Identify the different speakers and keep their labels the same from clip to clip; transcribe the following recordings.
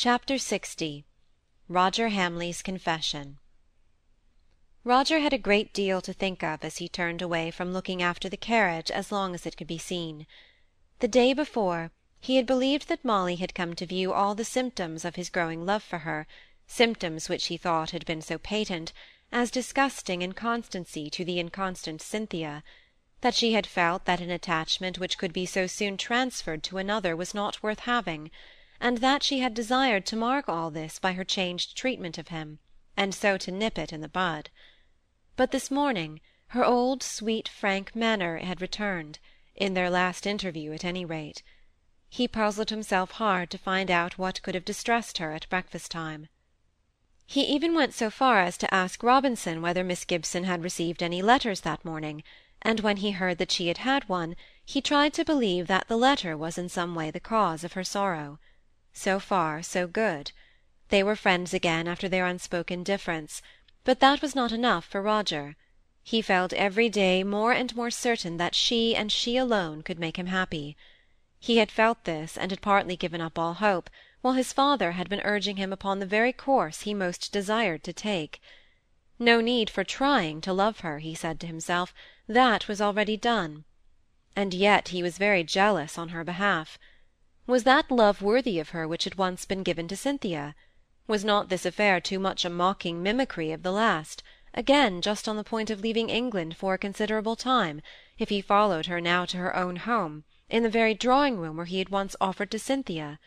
Speaker 1: Chapter LX Roger Hamley's Confession. Roger had a great deal to think of as he turned away from looking after the carriage as long as it could be seen. The day before, he had believed that Molly had come to view all the symptoms of his growing love for her, symptoms which he thought had been so patent, as disgusting inconstancy to the inconstant Cynthia, that she had felt that an attachment which could be so soon transferred to another was not worth having, and that she had desired to mark all this by her changed treatment of him, and so to nip it in the bud. But this morning her old sweet frank manner had returned, in their last interview at any rate. He puzzled himself hard to find out what could have distressed her at breakfast time. He even went so far as to ask Robinson whether Miss Gibson had received any letters that morning, and when he heard that she had had one, he tried to believe that the letter was in some way the cause of her sorrow. So far, so good. They were friends again after their unspoken difference, but that was not enough for Roger. He felt every day more and more certain that she and she alone could make him happy. He had felt this, and had partly given up all hope, while his father had been urging him upon the very course he most desired to take. No need for trying to love her, he said to himself that was already done. And yet he was very jealous on her behalf. Was that love worthy of her which had once been given to Cynthia? Was not this affair too much a mocking mimicry of the last, again just on the point of leaving England for a considerable time, if he followed her now to her own home, in the very drawing-room where he had once offered to Cynthia?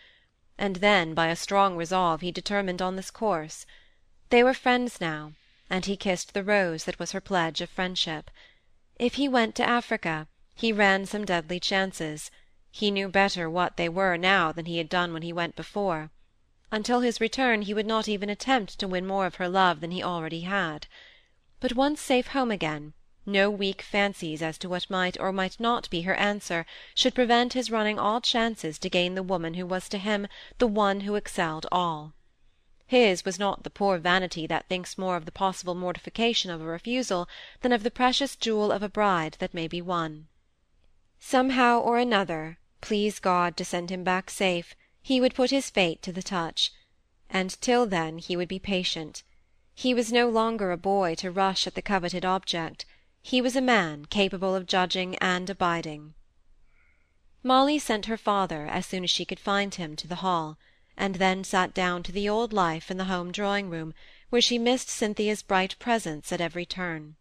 Speaker 1: And then, by a strong resolve, he determined on this course. They were friends now, and he kissed the rose that was her pledge of friendship. If he went to Africa, he ran some deadly chances; he knew better what they were now than he had done when he went before. Until his return he would not even attempt to win more of her love than he already had. But once safe home again, no weak fancies as to what might or might not be her answer should prevent his running all chances to gain the woman who was to him the one who excelled all. His was not the poor vanity that thinks more of the possible mortification of a refusal than of the precious jewel of a bride that may be won. Somehow or another, please God to send him back safe, he would put his fate to the touch; and till then he would be patient. He was no longer a boy to rush at the coveted object; he was a man capable of judging and abiding. Molly sent her father, as soon as she could find him, to the Hall and then sat down to the old life in the home drawing-room, where she missed Cynthia's bright presence at every turn.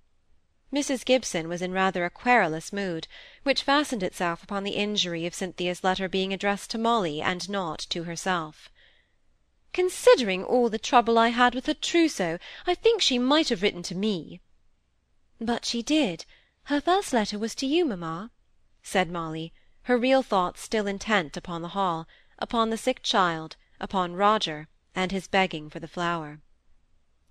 Speaker 1: Mrs. Gibson was in rather a querulous mood, which fastened itself upon the injury of Cynthia's letter being addressed to Molly and not to herself.
Speaker 2: Considering all the trouble I had with her trousseau, I think she might have written to me.
Speaker 1: But she did. Her first letter was to you, mamma, said Molly, her real thoughts still intent upon the Hall, upon the sick child, upon Roger, and his begging for the flower.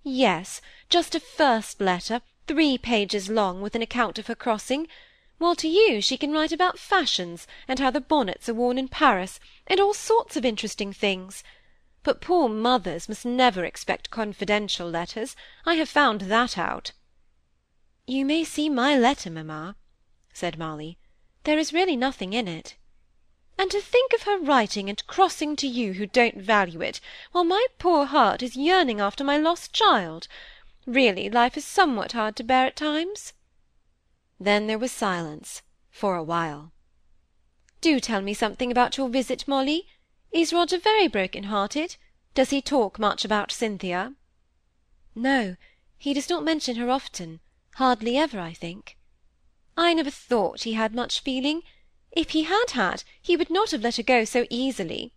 Speaker 2: Yes, just a first letter, three pages long, with an account of her crossing, while to you she can write about fashions, and how the bonnets are worn in Paris, and all sorts of interesting things. But poor mothers must never expect confidential letters, I have found that out.
Speaker 1: You may see my letter, mamma, said Molly. There is really nothing in it.
Speaker 2: And to think of her writing and crossing to you who don't value it, while my poor heart is yearning after my lost child. Really, life is somewhat hard to bear at times.
Speaker 1: Then there was silence, for a while.
Speaker 2: Do tell me something about your visit, Molly. Is Roger very broken-hearted? Does he talk much about Cynthia?
Speaker 1: No, he does not mention her often, hardly ever, I think.
Speaker 2: I never thought he had much feeling. If he had had, he would not have let her go so easily.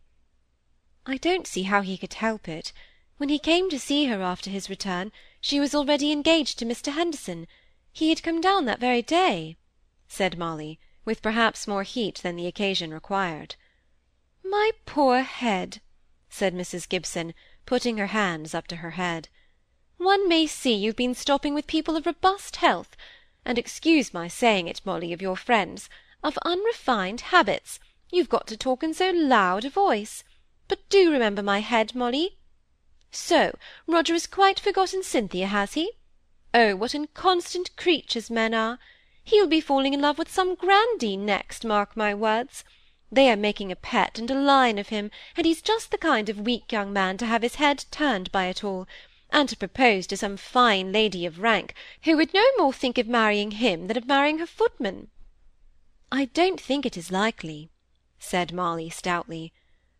Speaker 1: I don't see how he could help it. When he came to see her after his return, she was already engaged to Mr. Henderson. He had come down that very day, said Molly, with perhaps more heat than the occasion required.
Speaker 2: My poor head, said Mrs. Gibson,
Speaker 1: putting her hands up to her head.
Speaker 2: One may see you've been stopping with people of robust health, and excuse my saying it, Molly, of your friends of unrefined habits, you've got to talk in so loud a voice. But do remember my head, Molly. So, Roger has quite forgotten Cynthia, has he? Oh, what inconstant creatures men are! He'll be falling in love with some grandee next, mark my words. They are making a pet and a lion of him, and he's just the kind of weak young man to have his head turned by it all, and to propose to some fine lady of rank, who would no more think of marrying him than of marrying her footman." "I don't think it is likely," said Molly, stoutly.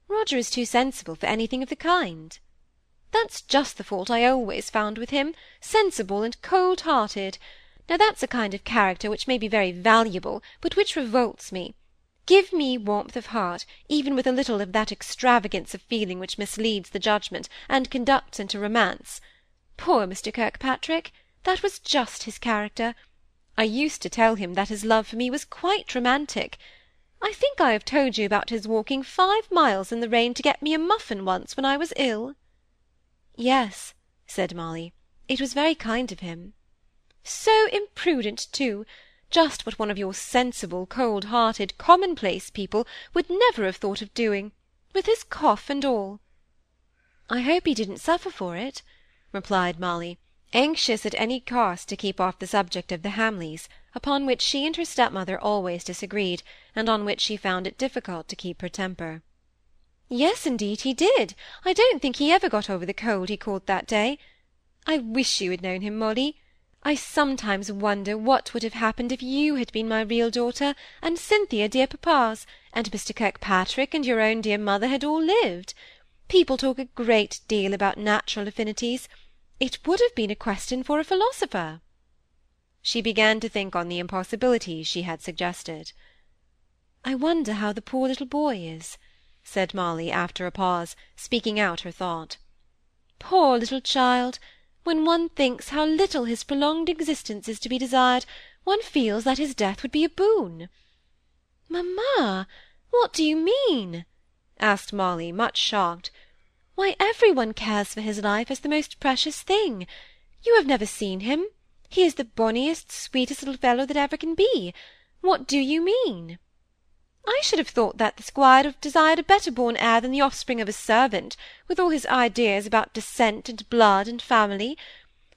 Speaker 2: "Roger is too sensible for anything of the kind." "That's just the fault I always found with him, sensible and cold-hearted. Now that's a kind of character which may be very valuable, but which revolts me. Give me warmth of heart, even with a little of that extravagance of feeling which misleads the judgment, and conducts into romance. Poor Mr. Kirkpatrick! that was just his character. I used to tell him that his love for me was quite romantic. I think I have told you about his walking five miles in the rain to get me a muffin once when I was ill." "Yes," said Molly, "it was very kind of him." "So imprudent, too just what one of your sensible, cold-hearted, commonplace people would never have thought of doing, with his cough and all." "I hope he didn't suffer for it," replied Molly, anxious at any cost to keep off the subject of the Hamleys, upon which she and her stepmother always disagreed, and on which she found it difficult to keep her temper. "Yes, indeed, he did. I don't think he ever got over the cold he caught that day. I wish you had known him, Molly. I sometimes wonder what would have happened if you had been my real daughter, and Cynthia dear papa's, and Mr. Kirkpatrick and your own dear mother had all lived. People talk a great deal about natural affinities. It would have been a question for a philosopher." She began to think on the impossibilities she had suggested. "I wonder how the poor little boy is," said Molly, after a pause, speaking out her thought. "Poor little child! When one thinks how little his prolonged existence is to be desired, one feels that his death would be a boon." "Mamma, what do you mean?" asked Molly, much shocked. "Why, every one cares for his life as the most precious thing. You have never seen him. He is the bonniest, sweetest little fellow that ever can be. What do you mean?" I should have thought that the squire would have desired a better born heir than the offspring of a servant, with all his ideas about descent and blood and family;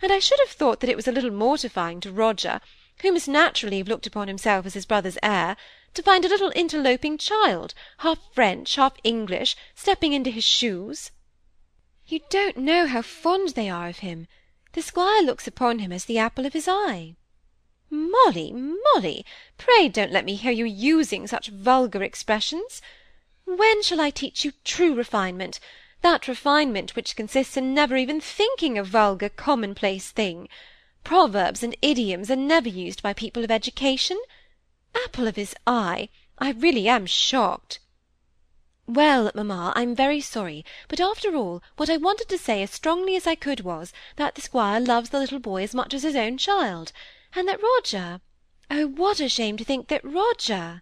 Speaker 2: and I should have thought that it was a little mortifying to Roger, who must naturally have looked upon himself as his brother's heir, to find a little interloping child, half French, half English, stepping into his shoes." "You don't know how fond they are of him. The squire looks upon him as the apple of his eye." Molly, Molly, pray don't let me hear you using such vulgar expressions. When shall I teach you true refinement, that refinement which consists in never even thinking a vulgar, commonplace thing? Proverbs and idioms are never used by people of education. Apple of his eye! I really am shocked.
Speaker 1: Well, mamma, I'm very sorry, but after all, what I wanted to say as strongly as I could was, that the squire loves the little boy as much as his own child and that Roger—oh, what a shame to think that Roger—"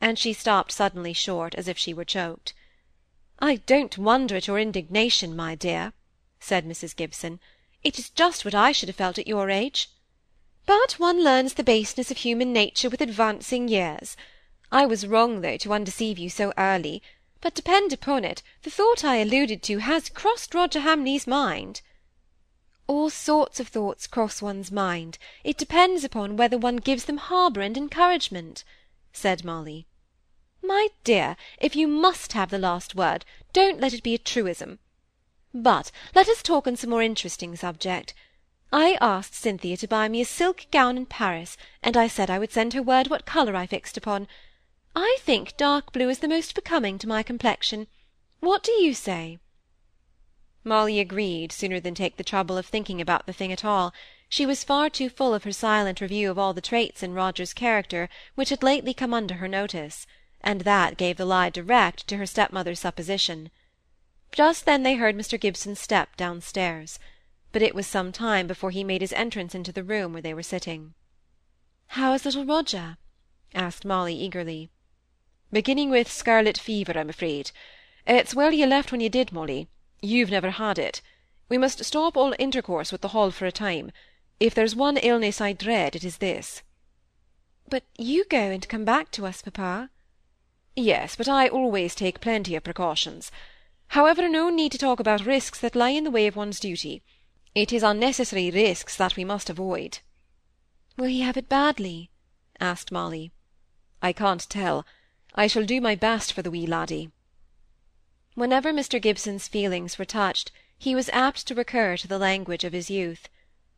Speaker 1: and she stopped suddenly short, as if she were choked.
Speaker 2: "I don't wonder at your indignation, my dear," said Mrs. Gibson. "It is just what I should have felt at your age. But one learns the baseness of human nature with advancing years. I was wrong, though, to undeceive you so early, but depend upon it, the thought I alluded to has crossed Roger Hamley's mind.
Speaker 1: All sorts of thoughts cross one's mind; it depends upon whether one gives them harbour and encouragement," said Molly.
Speaker 2: "My dear, if you must have the last word, don't let it be a truism. But let us talk on some more interesting subject. I asked Cynthia to buy me a silk gown in Paris, and I said I would send her word what colour I fixed upon. I think dark blue is the most becoming to my complexion. What do you say?"
Speaker 1: Molly agreed sooner than take the trouble of thinking about the thing at all; she was far too full of her silent review of all the traits in Roger's character which had lately come under her notice, and that gave the lie direct to her stepmother's supposition. Just then they heard Mr. Gibson's step downstairs, but it was some time before he made his entrance into the room where they were sitting.
Speaker 2: "How is little Roger?" asked Molly eagerly.
Speaker 3: "Beginning with scarlet fever, I'm afraid. It's well you left when you did, Molly. You've never had it. We must stop all intercourse with the Hall for a time. If there's one illness I dread, it is this."
Speaker 2: "But you go and come back to us, papa."
Speaker 3: "Yes, but I always take plenty of precautions. However, no need to talk about risks that lie in the way of one's duty. It is unnecessary risks that we must avoid."
Speaker 2: "Will he have it badly?" asked Molly.
Speaker 3: "I can't tell. I shall do my best for the wee laddie.
Speaker 1: Whenever Mr Gibson's feelings were touched, he was apt to recur to the language of his youth.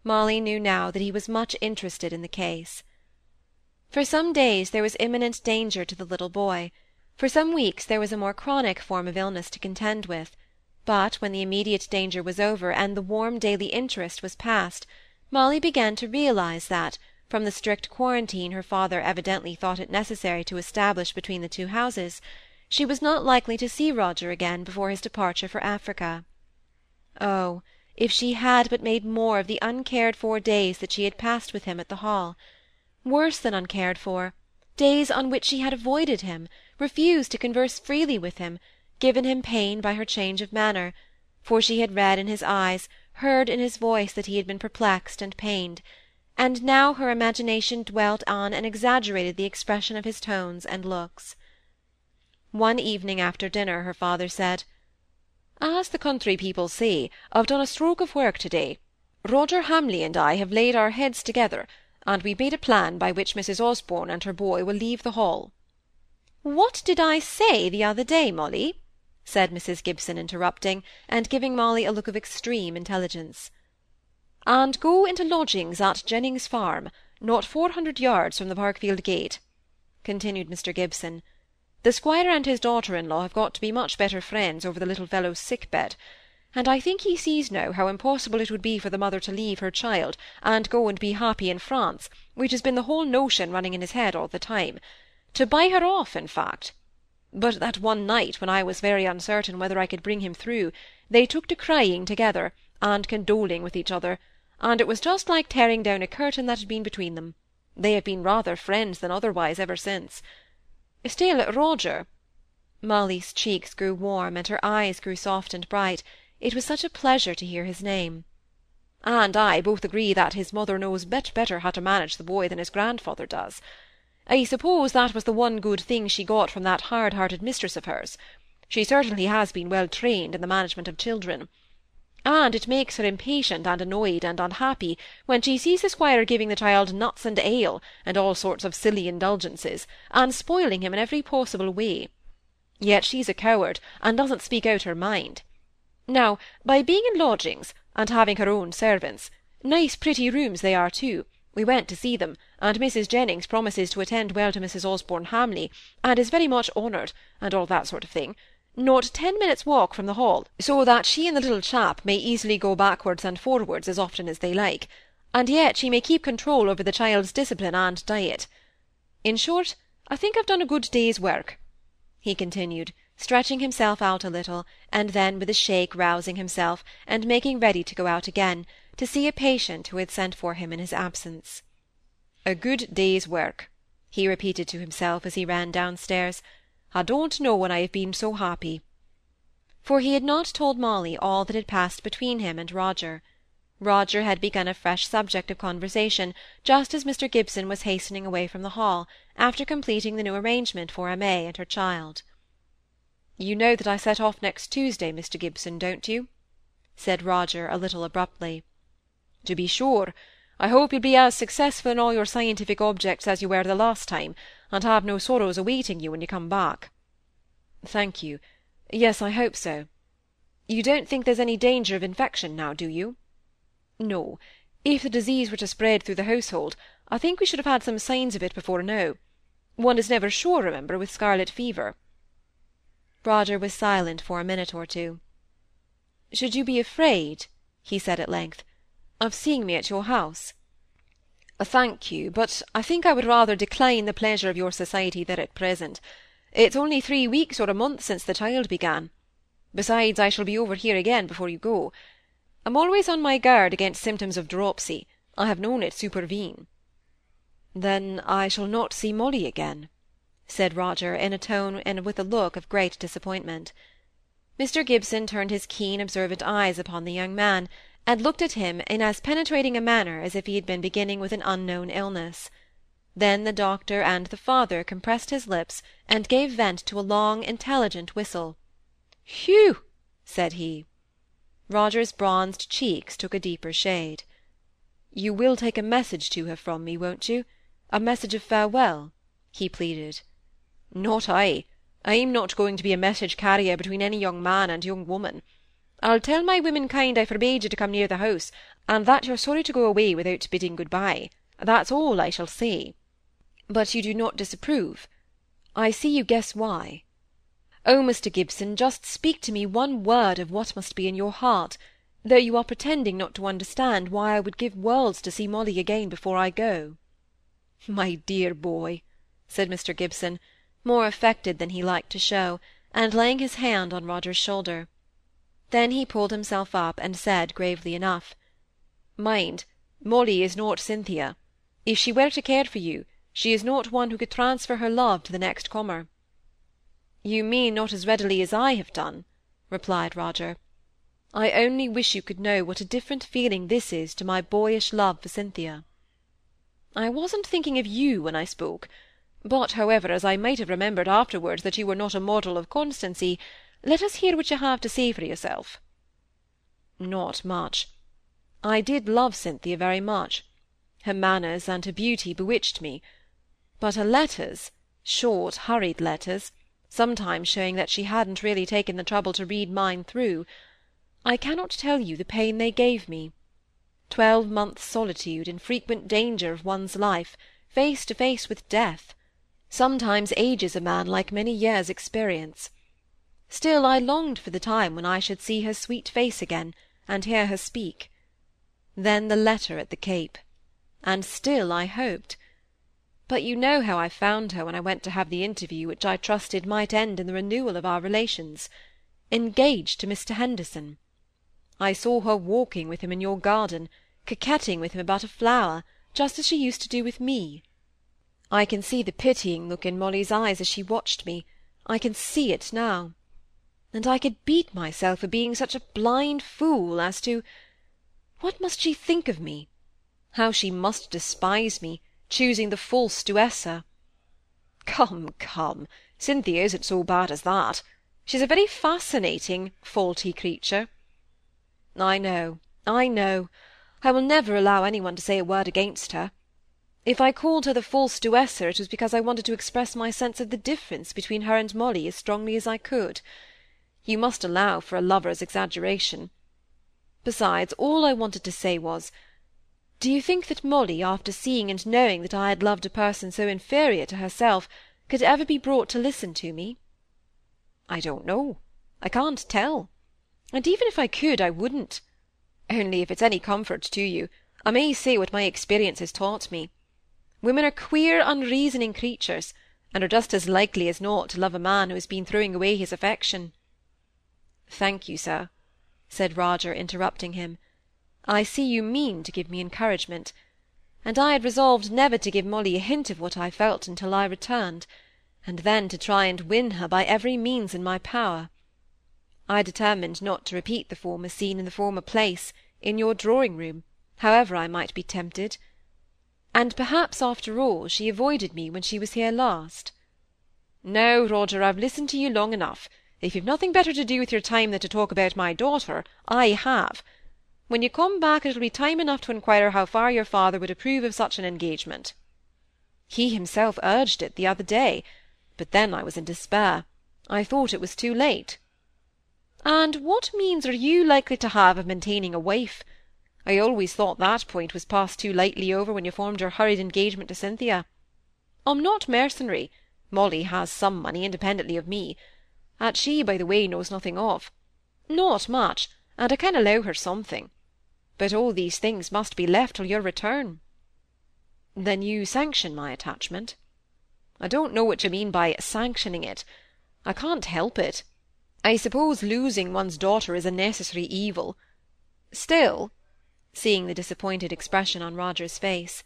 Speaker 1: Molly knew now that he was much interested in the case. For some days there was imminent danger to the little boy. For some weeks there was a more chronic form of illness to contend with; but when the immediate danger was over, and the warm daily interest was past, Molly began to realize that, from the strict quarantine her father evidently thought it necessary to establish between the two houses, she was not likely to see Roger again before his departure for Africa. Oh, if she had but made more of the uncared for days that she had passed with him at the Hall! Worse than uncared for, days on which she had avoided him, refused to converse freely with him, given him pain by her change of manner, for she had read in his eyes, heard in his voice that he had been perplexed and pained and now her imagination dwelt on and exaggerated the expression of his tones and looks. One evening after dinner her father said, "As the country people say, I've done a stroke of work to-day. Roger Hamley and I have laid our heads together, and we've made a plan by which Mrs. Osborne and her boy will leave the Hall." "What did I say the other day, Molly?" said Mrs. Gibson, interrupting, and giving Molly a look of extreme intelligence
Speaker 3: and go into lodgings at Jennings Farm, not four hundred yards from the Parkfield gate," continued Mr. Gibson. "The squire and his daughter-in-law have got to be much better friends over the little fellow's sick bed, and I think he sees now how impossible it would be for the mother to leave her child, and go and be happy in France, which has been the whole notion running in his head all the time; to buy her off, in fact. But that one night, when I was very uncertain whether I could bring him through, they took to crying together, and condoling with each other and it was just like tearing down a curtain that had been between them. They have been rather friends than otherwise ever since. Still, Roger Molly's cheeks grew warm, and her eyes grew soft and bright. It was such a pleasure to hear his name. And I both agree that his mother knows much better how to manage the boy than his grandfather does. I suppose that was the one good thing she got from that hard-hearted mistress of hers. She certainly has been well trained in the management of children and it makes her impatient and annoyed and unhappy when she sees the squire giving the child nuts and ale, and all sorts of silly indulgences, and spoiling him in every possible way. Yet she's a coward, and doesn't speak out her mind. Now, by being in lodgings, and having her own servants, nice pretty rooms they are too, we went to see them, and Mrs. Jennings promises to attend well to Mrs. Osborne Hamley, and is very much honoured, and all that sort of thing, not ten minutes' walk from the Hall, so that she and the little chap may easily go backwards and forwards as often as they like, and yet she may keep control over the child's discipline and diet. In short, I think I've done a good day's work," he continued, stretching himself out a little, and then with a shake rousing himself, and making ready to go out again, to see a patient who had sent for him in his absence. "A good day's work," he repeated to himself as he ran downstairs. I don't know when I have been so happy."
Speaker 1: For he had not told Molly all that had passed between him and Roger. Roger had begun a fresh subject of conversation just as Mr. Gibson was hastening away from the Hall, after completing the new arrangement for Aimée and her child.
Speaker 3: "You know that I set off next Tuesday, Mr. Gibson, don't you?" said Roger a little abruptly. "To be sure. I hope you'll be as successful in all your scientific objects as you were the last time, and have no sorrows awaiting you when you come back." "Thank you. Yes, I hope so. You don't think there's any danger of infection now, do you?" "No. If the disease were to spread through the household, I think we should have had some signs of it before now. One is never sure, remember, with scarlet fever."
Speaker 1: Roger was silent for a minute or two.
Speaker 3: "Should you be afraid," he said at length, of seeing me at your house. Uh, thank you, but I think I would rather decline the pleasure of your society there at present. It's only three weeks or a month since the child began. Besides, I shall be over here again before you go. I'm always on my guard against symptoms of dropsy. I have known it supervene. Then I shall not see Molly again, said Roger, in a tone and with a look of great disappointment.
Speaker 1: Mr. Gibson turned his keen observant eyes upon the young man, and looked at him in as penetrating a manner as if he had been beginning with an unknown illness. Then the doctor and the father compressed his lips and gave vent to a long, intelligent whistle.
Speaker 3: "Whew!" said he.
Speaker 1: Roger's bronzed cheeks took a deeper shade.
Speaker 3: "You will take a message to her from me, won't you? A message of farewell?" he pleaded. Not I. I'm not going to be a message carrier between any young man and young woman. I'll tell my womenkind I forbade you to come near the house, and that you're sorry to go away without bidding good-bye. That's all I shall say.
Speaker 2: But you do not disapprove. I see you guess why.
Speaker 3: Oh, Mr. Gibson, just speak to me one word of what must be in your heart, though you are pretending not to understand why I would give worlds to see Molly again before I go.
Speaker 2: My dear boy, said Mr. Gibson, more affected than he liked to show, and laying his hand on Roger's shoulder. Then he pulled himself up, and said gravely enough,
Speaker 3: Mind, Molly is not Cynthia. If she were to care for you, she is not one who could transfer her love to the next comer.
Speaker 2: You mean not as readily as I have done, replied Roger.
Speaker 3: I only wish you could know what a different feeling this is to my boyish love for Cynthia.
Speaker 2: I wasn't thinking of you when I spoke, but, however, as I might have remembered afterwards that you were not a model of constancy, let us hear what you have to say for yourself.
Speaker 3: Not much. I did love Cynthia very much. Her manners and her beauty bewitched me. But her letters, short, hurried letters, sometimes showing that she hadn't really taken the trouble to read mine through, I cannot tell you the pain they gave me. Twelve months' solitude, in frequent danger of one's life, face to face with death, sometimes ages a man like many years' experience. Still I longed for the time when I should see her sweet face again, and hear her speak. Then the letter at the Cape, and still I hoped. But you know how I found her when I went to have the interview which I trusted might end in the renewal of our relations. Engaged to Mr. Henderson. I saw her walking with him in your garden, coquetting with him about a flower, just as she used to do with me. I can see the pitying look in Molly's eyes as she watched me. I can see it now. And I could beat myself for being such a blind fool as to what must she think of me? How she must despise me, choosing the false Duessa!
Speaker 2: Come, come, Cynthia isn't so bad as that. She's a very fascinating, faulty creature.
Speaker 3: I know, I know. I will never allow any one to say a word against her. If I called her the false Duessa, it was because I wanted to express my sense of the difference between her and Molly as strongly as I could. You must allow for a lover's exaggeration. Besides, all I wanted to say was, do you think that Molly, after seeing and knowing that I had loved a person so inferior to herself, could ever be brought to listen to me?
Speaker 2: I don't know. I can't tell
Speaker 3: and even if I could, I wouldn't. Only if it's any comfort to you, I may say what my experience has taught me. Women are queer, unreasoning creatures, and are just as likely as not to love a man who has been throwing away his affection.
Speaker 2: Thank you, sir, said Roger, interrupting him. I see you mean to give me encouragement, and I had resolved never to give Molly a hint of what I felt until I returned, and then to try and win her by every means in my power. I determined not to repeat the former scene in the former place, in your drawing-room, however I might be tempted. And perhaps, after all, she avoided me when she was here last.
Speaker 3: No, Roger, I've listened to you long enough. If you've nothing better to do with your time than to talk about my daughter, I have. When you come back it'll be time enough to inquire how far your father would approve of such an engagement. He himself urged it the other day, but then I was in despair. I thought it was too late. And what means are you likely to have of maintaining a wife? I always thought that point was passed too lightly over when you formed your hurried engagement to Cynthia. I'm not mercenary. Molly has some money independently of me, that she, by the way, knows nothing of. Not much, and I can allow her something. But all these things must be left till your return.
Speaker 2: Then you sanction my attachment?
Speaker 3: I don't know what you mean by sanctioning it. I can't help it. I suppose losing one's daughter is a necessary evil. Still, seeing the disappointed expression on Roger's face,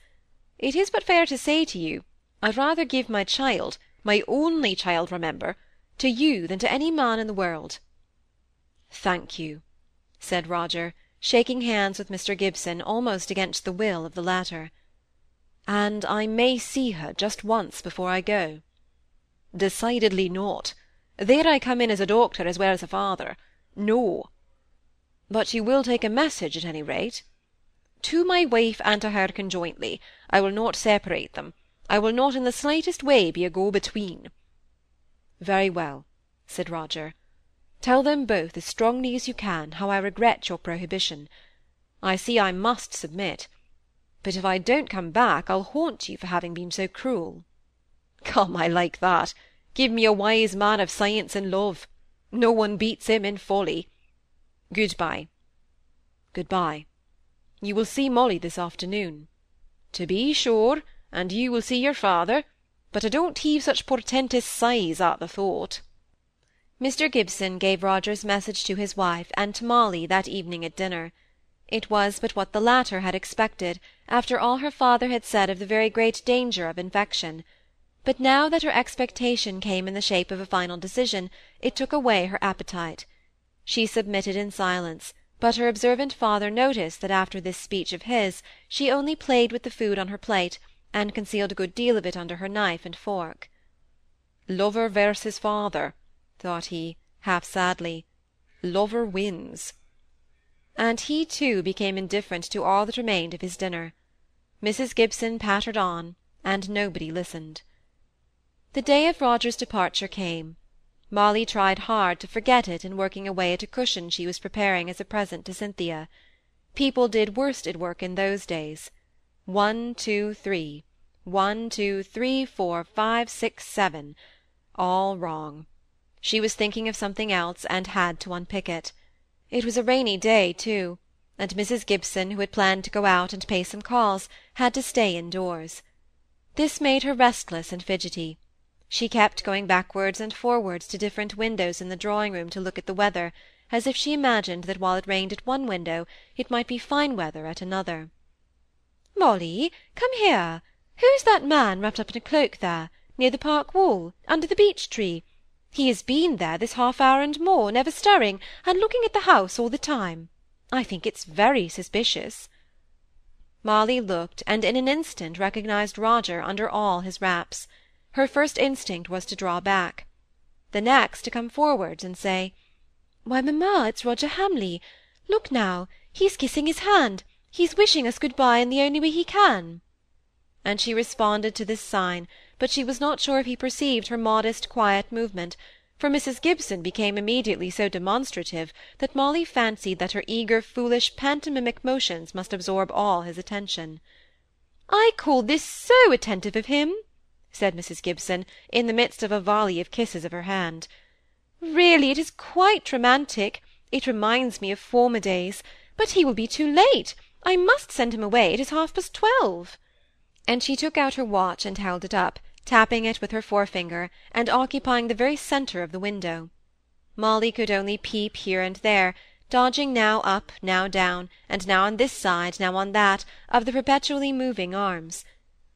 Speaker 3: it is but fair to say to you, I'd rather give my child, my only child, remember, to you than to any man in the world.
Speaker 2: Thank you, said Roger, shaking hands with Mr. Gibson almost against the will of the latter. And I may see her just once before I go.
Speaker 3: Decidedly not. There I come in as a doctor as well as a father. No.
Speaker 2: But you will take a message at any rate?
Speaker 3: To my wife and to her conjointly. I will not separate them. I will not in the slightest way be a go-between. Very well, said Roger. Tell them both as strongly as you can how I regret your prohibition. I see I must submit. But if I don't come back, I'll haunt you for having been so cruel. Come, I like that. Give me a wise man of science and love. No one beats him in folly. Good-bye. Good-bye. You will see Molly this afternoon. To be sure, and you will see your father, but I don't heave such portentous sighs at the thought.
Speaker 1: Mr Gibson gave Roger's message to his wife and to Molly that evening at dinner. It was but what the latter had expected, after all her father had said of the very great danger of infection. But now that her expectation came in the shape of a final decision, it took away her appetite. She submitted in silence, but her observant father noticed that after this speech of his, she only played with the food on her plate, and concealed a good deal of it under her knife and fork.
Speaker 3: Lover versus father, thought he, half sadly. Lover wins.
Speaker 1: And he too became indifferent to all that remained of his dinner. Mrs Gibson pattered on, and nobody listened. The day of Roger's departure came. Molly tried hard to forget it in working away at a cushion she was preparing as a present to Cynthia. People did worsted work in those days. One, two, three. One, two, three, four, five, six, seven. All wrong. She was thinking of something else, and had to unpick it. It was a rainy day, too, and Mrs Gibson, who had planned to go out and pay some calls, had to stay indoors. This made her restless and fidgety. She kept going backwards and forwards to different windows in the drawing-room to look at the weather, as if she imagined that while it rained at one window, it might be fine weather at another.
Speaker 2: Molly, come here. Who's that man wrapped up in a cloak there, near the park wall, under the beech tree? He has been there this half hour and more, never stirring, and looking at the house all the time. I think it's very suspicious.
Speaker 1: Molly looked, and in an instant recognised Roger under all his wraps. Her first instinct was to draw back. The next to come forwards and say,
Speaker 2: "Why, mamma, it's Roger Hamley. Look now, he's kissing his hand. He's wishing us good-bye in the only way he can."
Speaker 1: And she responded to this sign, but she was not sure if he perceived her modest quiet movement, for Mrs Gibson became immediately so demonstrative that Molly fancied that her eager foolish pantomimic motions must absorb all his attention.
Speaker 2: "I call this so attentive of him!" said Mrs Gibson, in the midst of a volley of kisses of her hand. "Really, it is quite romantic. It reminds me of former days. But he will be too late. I must send him away. It is half past twelve."
Speaker 1: And she took out her watch and held it up, tapping it with her forefinger, and occupying the very centre of the window. Molly could only peep here and there, dodging now up, now down, and now on this side, now on that, of the perpetually moving arms.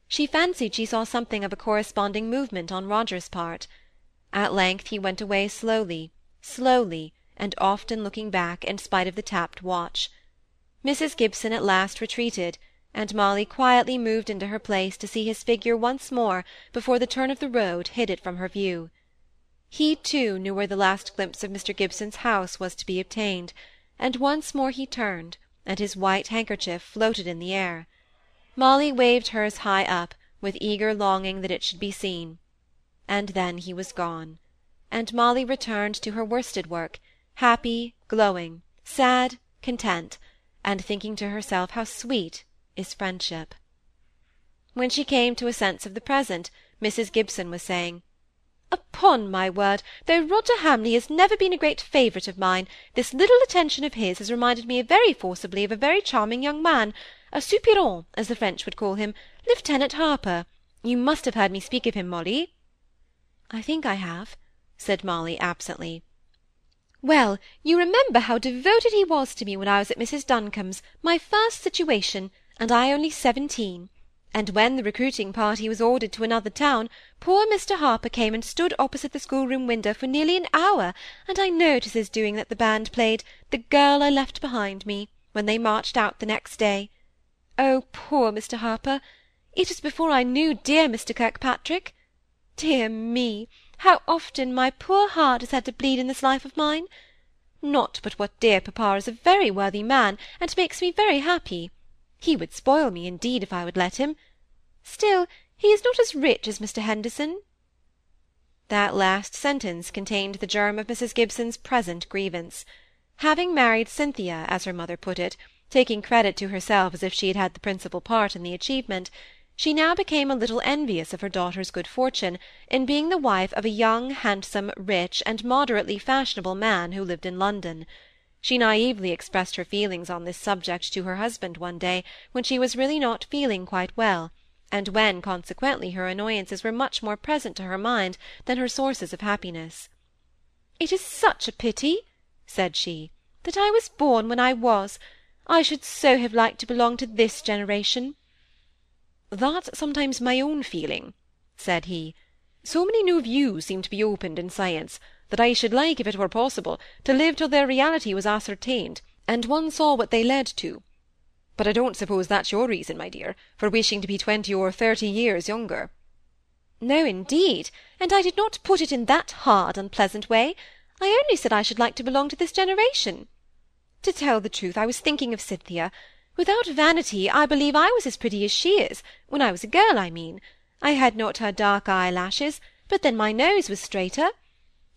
Speaker 1: She fancied she saw something of a corresponding movement on Roger's part. At length he went away slowly, slowly, and often looking back, in spite of the tapped watch. Mrs Gibson at last retreated, and Molly quietly moved into her place to see his figure once more before the turn of the road hid it from her view. He, too, knew where the last glimpse of Mr Gibson's house was to be obtained, and once more he turned, and his white handkerchief floated in the air. Molly waved hers high up, with eager longing that it should be seen. And then he was gone, and Molly returned to her worsted work, happy, glowing, sad, content, and thinking to herself how sweet is friendship. When she came to a sense of the present, Mrs Gibson was saying,
Speaker 2: "Upon my word, though Roger Hamley has never been a great favourite of mine, this little attention of his has reminded me very forcibly of a very charming young man, a soupirant, as the French would call him, Lieutenant Harper. You must have heard me speak of him, Molly."
Speaker 1: "I think I have," said Molly absently.
Speaker 2: Well, you remember how devoted he was to me when I was at Mrs Duncombe's, my first situation and I only seventeen; and when the recruiting party was ordered to another town, poor Mr Harper came and stood opposite the schoolroom window for nearly an hour, and I is his doing that the band played "The Girl I Left Behind Me," when they marched out the next day. Oh, poor Mr Harper! It was before I knew dear Mr Kirkpatrick. Dear me, how often my poor heart has had to bleed in this life of mine! Not but what dear papa is a very worthy man, and makes me very happy. He would spoil me, indeed, if I would let him. Still, he is not as rich as Mr Henderson."
Speaker 1: That last sentence contained the germ of Mrs. Gibson's present grievance. Having married Cynthia, as her mother put it, taking credit to herself as if she had had the principal part in the achievement, she now became a little envious of her daughter's good fortune in being the wife of a young, handsome, rich, and moderately fashionable man who lived in London. She naively expressed her feelings on this subject to her husband one day, when she was really not feeling quite well, and when, consequently, her annoyances were much more present to her mind than her sources of happiness.
Speaker 2: "It is such a pity," said she, "that I was born when I was. I should so have liked to belong to this generation."
Speaker 3: "That's sometimes my own feeling," said he. "So many new views seem to be opened in science, that I should like, if it were possible, to live till their reality was ascertained, and one saw what they led to. But I don't suppose that's your reason, my dear, for wishing to be twenty or thirty years younger."
Speaker 2: "No, indeed, and I did not put it in that hard, unpleasant way. I only said I should like to belong to this generation. To tell the truth, I was thinking of Cynthia. Without vanity, I believe I was as pretty as she is, when I was a girl, I mean. I had not her dark eyelashes, but then my nose was straighter.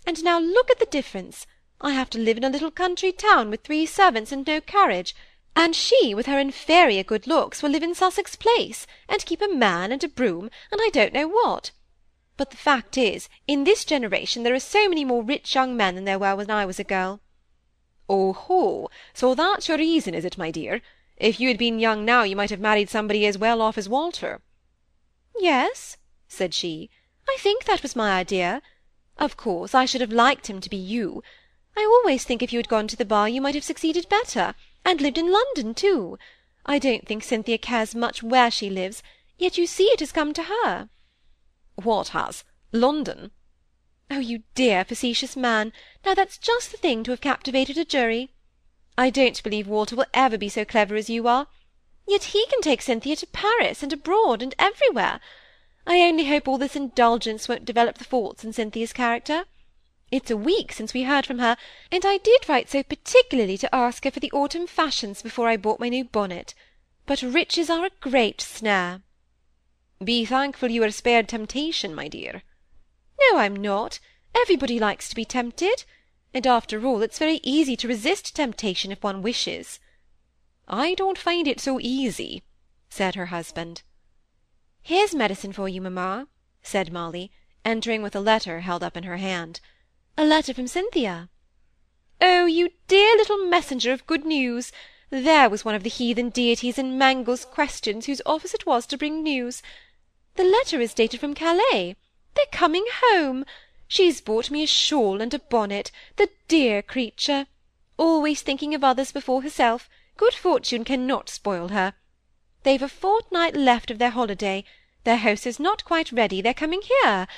Speaker 2: And now look at the difference. I have to live in a little country town with three servants and no carriage and she, with her inferior good looks, will live in Sussex Place, and keep a man and a broom, and I don't know what. But the fact is, in this generation there are so many more rich young men than there were when I was a girl."
Speaker 3: "Oh ho! So that's your reason, is it, my dear? If you had been young now, you might have married somebody as well off as Walter."
Speaker 2: "Yes," said she, "I think that was my idea. Of course, I should have liked him to be you. I always think if you had gone to the bar you might have succeeded better and lived in London too. I don't think Cynthia cares much where she lives, yet you see it has come to her."
Speaker 3: "What has? London?"
Speaker 2: "Oh, you dear facetious man! Now that's just the thing to have captivated a jury. I don't believe Walter will ever be so clever as you are. Yet he can take Cynthia to Paris, and abroad, and everywhere. I only hope all this indulgence won't develop the faults in Cynthia's character. It's a week since we heard from her, and I did write so particularly to ask her for the autumn fashions before I bought my new bonnet. But riches are a great snare."
Speaker 3: "Be thankful you are spared temptation, my dear."
Speaker 2: "No, I'm not. Everybody likes to be tempted. And after all, it's very easy to resist temptation if one wishes."
Speaker 3: "I don't find it so easy," said her husband.
Speaker 1: "Here's medicine for you, mamma," said Molly, entering with a letter held up in her hand.
Speaker 2: A letter from Cynthia. Oh, you dear little messenger of good news! There was one of the heathen deities in Mangnall's questions whose office it was to bring news. The letter is dated from Calais. They're coming home. She's bought me a shawl and a bonnet, the dear creature! Always thinking of others before herself, good fortune cannot spoil her. They've a fortnight left of their holiday. Their house is not quite ready. They're coming here.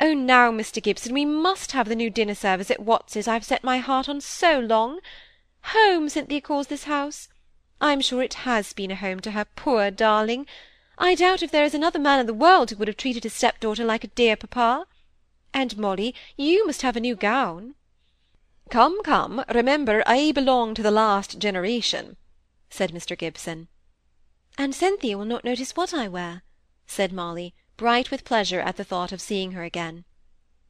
Speaker 2: Oh, now, Mr. Gibson, we must have the new dinner service at Watts's I've set my heart on so long. Home, Cynthia calls this house. I'm sure it has been a home to her, poor darling. I doubt if there is another man in the world who would have treated his stepdaughter like a dear papa. And, Molly, you must have a new gown.
Speaker 3: Come, come, remember I belong to the last generation, said Mr. Gibson.
Speaker 1: And Cynthia will not notice what I wear, said Molly, bright with pleasure at the thought of seeing her again.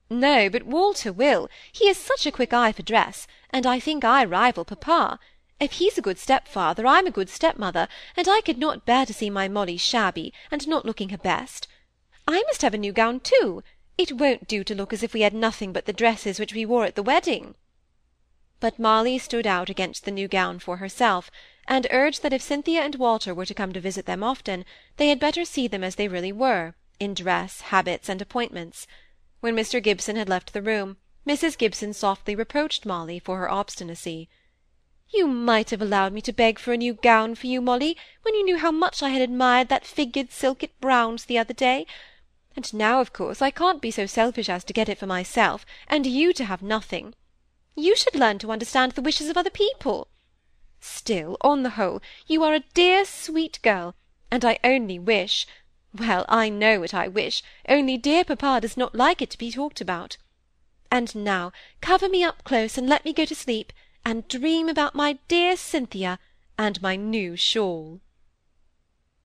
Speaker 2: No, but Walter will. He has such a quick eye for dress, and I think I rival papa. If he's a good stepfather, I'm a good stepmother, and I could not bear to see my Molly shabby, and not looking her best. I must have a new gown too. It won't do to look as if we had nothing but the dresses which we wore at the wedding.
Speaker 1: But Molly stood out against the new gown for herself, and urged that if Cynthia and Walter were to come to visit them often, they had better see them as they really were, in dress, habits, and appointments. When Mr. Gibson had left the room, Mrs. Gibson softly reproached Molly for her obstinacy.
Speaker 2: You might have allowed me to beg for a new gown for you, Molly, when you knew how much I had admired that figured silk at Brown's the other day. And now, of course, I can't be so selfish as to get it for myself, and you to have nothing. You should learn to understand the wishes of other people. Still, on the whole, you are a dear, sweet girl, and I only wish well, I know what I wish, only dear papa does not like it to be talked about. And now cover me up close and let me go to sleep, and dream about my dear Cynthia and my new shawl.